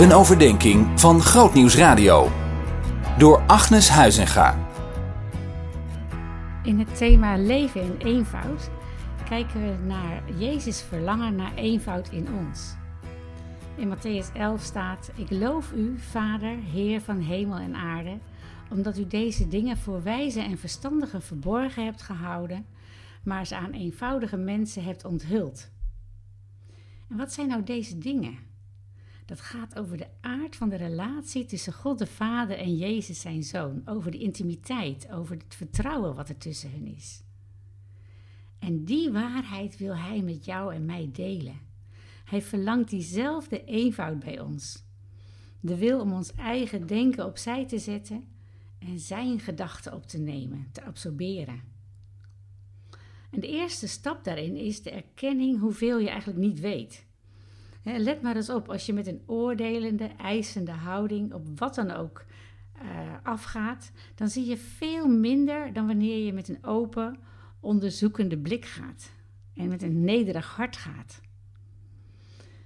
Een overdenking van Grootnieuws Radio. Door Agnes Huizinga. In het thema leven in eenvoud kijken we naar Jezus' verlangen naar eenvoud in ons. In Matthäus 11 staat: Ik loof u, Vader, Heer van hemel en aarde, omdat u deze dingen voor wijze en verstandigen verborgen hebt gehouden, maar ze aan eenvoudige mensen hebt onthuld. En wat zijn nou deze dingen? Dat gaat over de aard van de relatie tussen God de Vader en Jezus zijn Zoon. Over de intimiteit, over het vertrouwen wat er tussen hen is. En die waarheid wil Hij met jou en mij delen. Hij verlangt diezelfde eenvoud bij ons. De wil om ons eigen denken opzij te zetten en Zijn gedachten op te nemen, te absorberen. En de eerste stap daarin is de erkenning hoeveel je eigenlijk niet weet. Let maar eens op, als je met een oordelende, eisende houding op wat dan ook uh, afgaat, dan zie je veel minder dan wanneer je met een open, onderzoekende blik gaat en met een nederig hart gaat.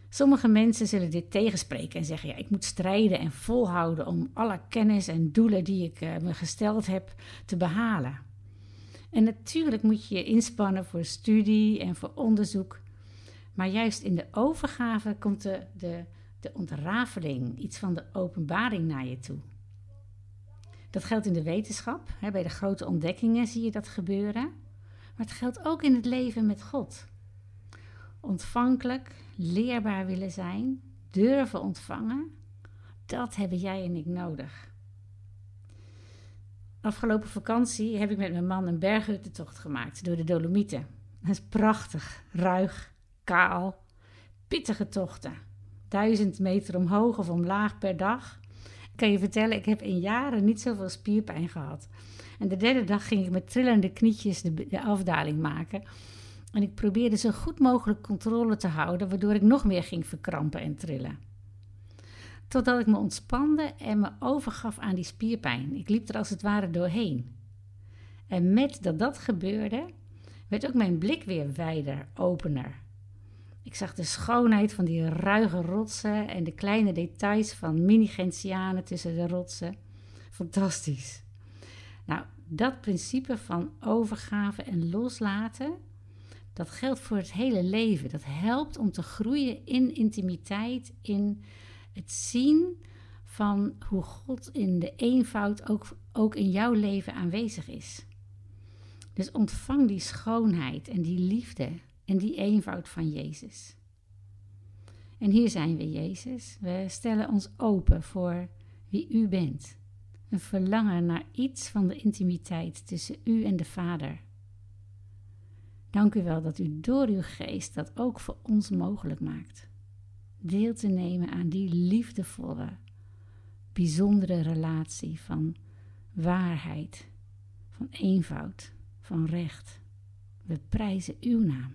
Sommige mensen zullen dit tegenspreken en zeggen: ja, ik moet strijden en volhouden om alle kennis en doelen die ik uh, me gesteld heb te behalen. En natuurlijk moet je je inspannen voor studie en voor onderzoek. Maar juist in de overgave komt de, de, de ontrafeling, iets van de openbaring naar je toe. Dat geldt in de wetenschap. Hè, bij de grote ontdekkingen zie je dat gebeuren. Maar het geldt ook in het leven met God. Ontvankelijk, leerbaar willen zijn, durven ontvangen, dat hebben jij en ik nodig. Afgelopen vakantie heb ik met mijn man een berghuttentocht gemaakt door de Dolomieten. Dat is prachtig, ruig, kaal, pittige tochten. Duizend meter omhoog of omlaag per dag. Ik kan je vertellen, ik heb in jaren niet zoveel spierpijn gehad. En de derde dag ging ik met trillende knietjes de, afdaling maken. En ik probeerde zo goed mogelijk controle te houden, waardoor ik nog meer ging verkrampen en trillen. Totdat ik me ontspande en me overgaf aan die spierpijn. Ik liep er als het ware doorheen. En met dat dat gebeurde, werd ook mijn blik weer wijder, opener. Ik zag de schoonheid van die ruige rotsen en de kleine details van mini-gentianen tussen de rotsen. Fantastisch. Nou, dat principe van overgave en loslaten, dat geldt voor het hele leven. Dat helpt om te groeien in intimiteit, in het zien van hoe God in de eenvoud ook, ook in jouw leven aanwezig is. Dus ontvang die schoonheid en die liefde en die eenvoud van Jezus. En hier zijn we, Jezus. We stellen ons open voor wie U bent. Een verlangen naar iets van de intimiteit tussen U en de Vader. Dank u wel dat u door uw geest dat ook voor ons mogelijk maakt. Deel te nemen aan die liefdevolle, bijzondere relatie van waarheid, van eenvoud, van recht. We prijzen uw naam.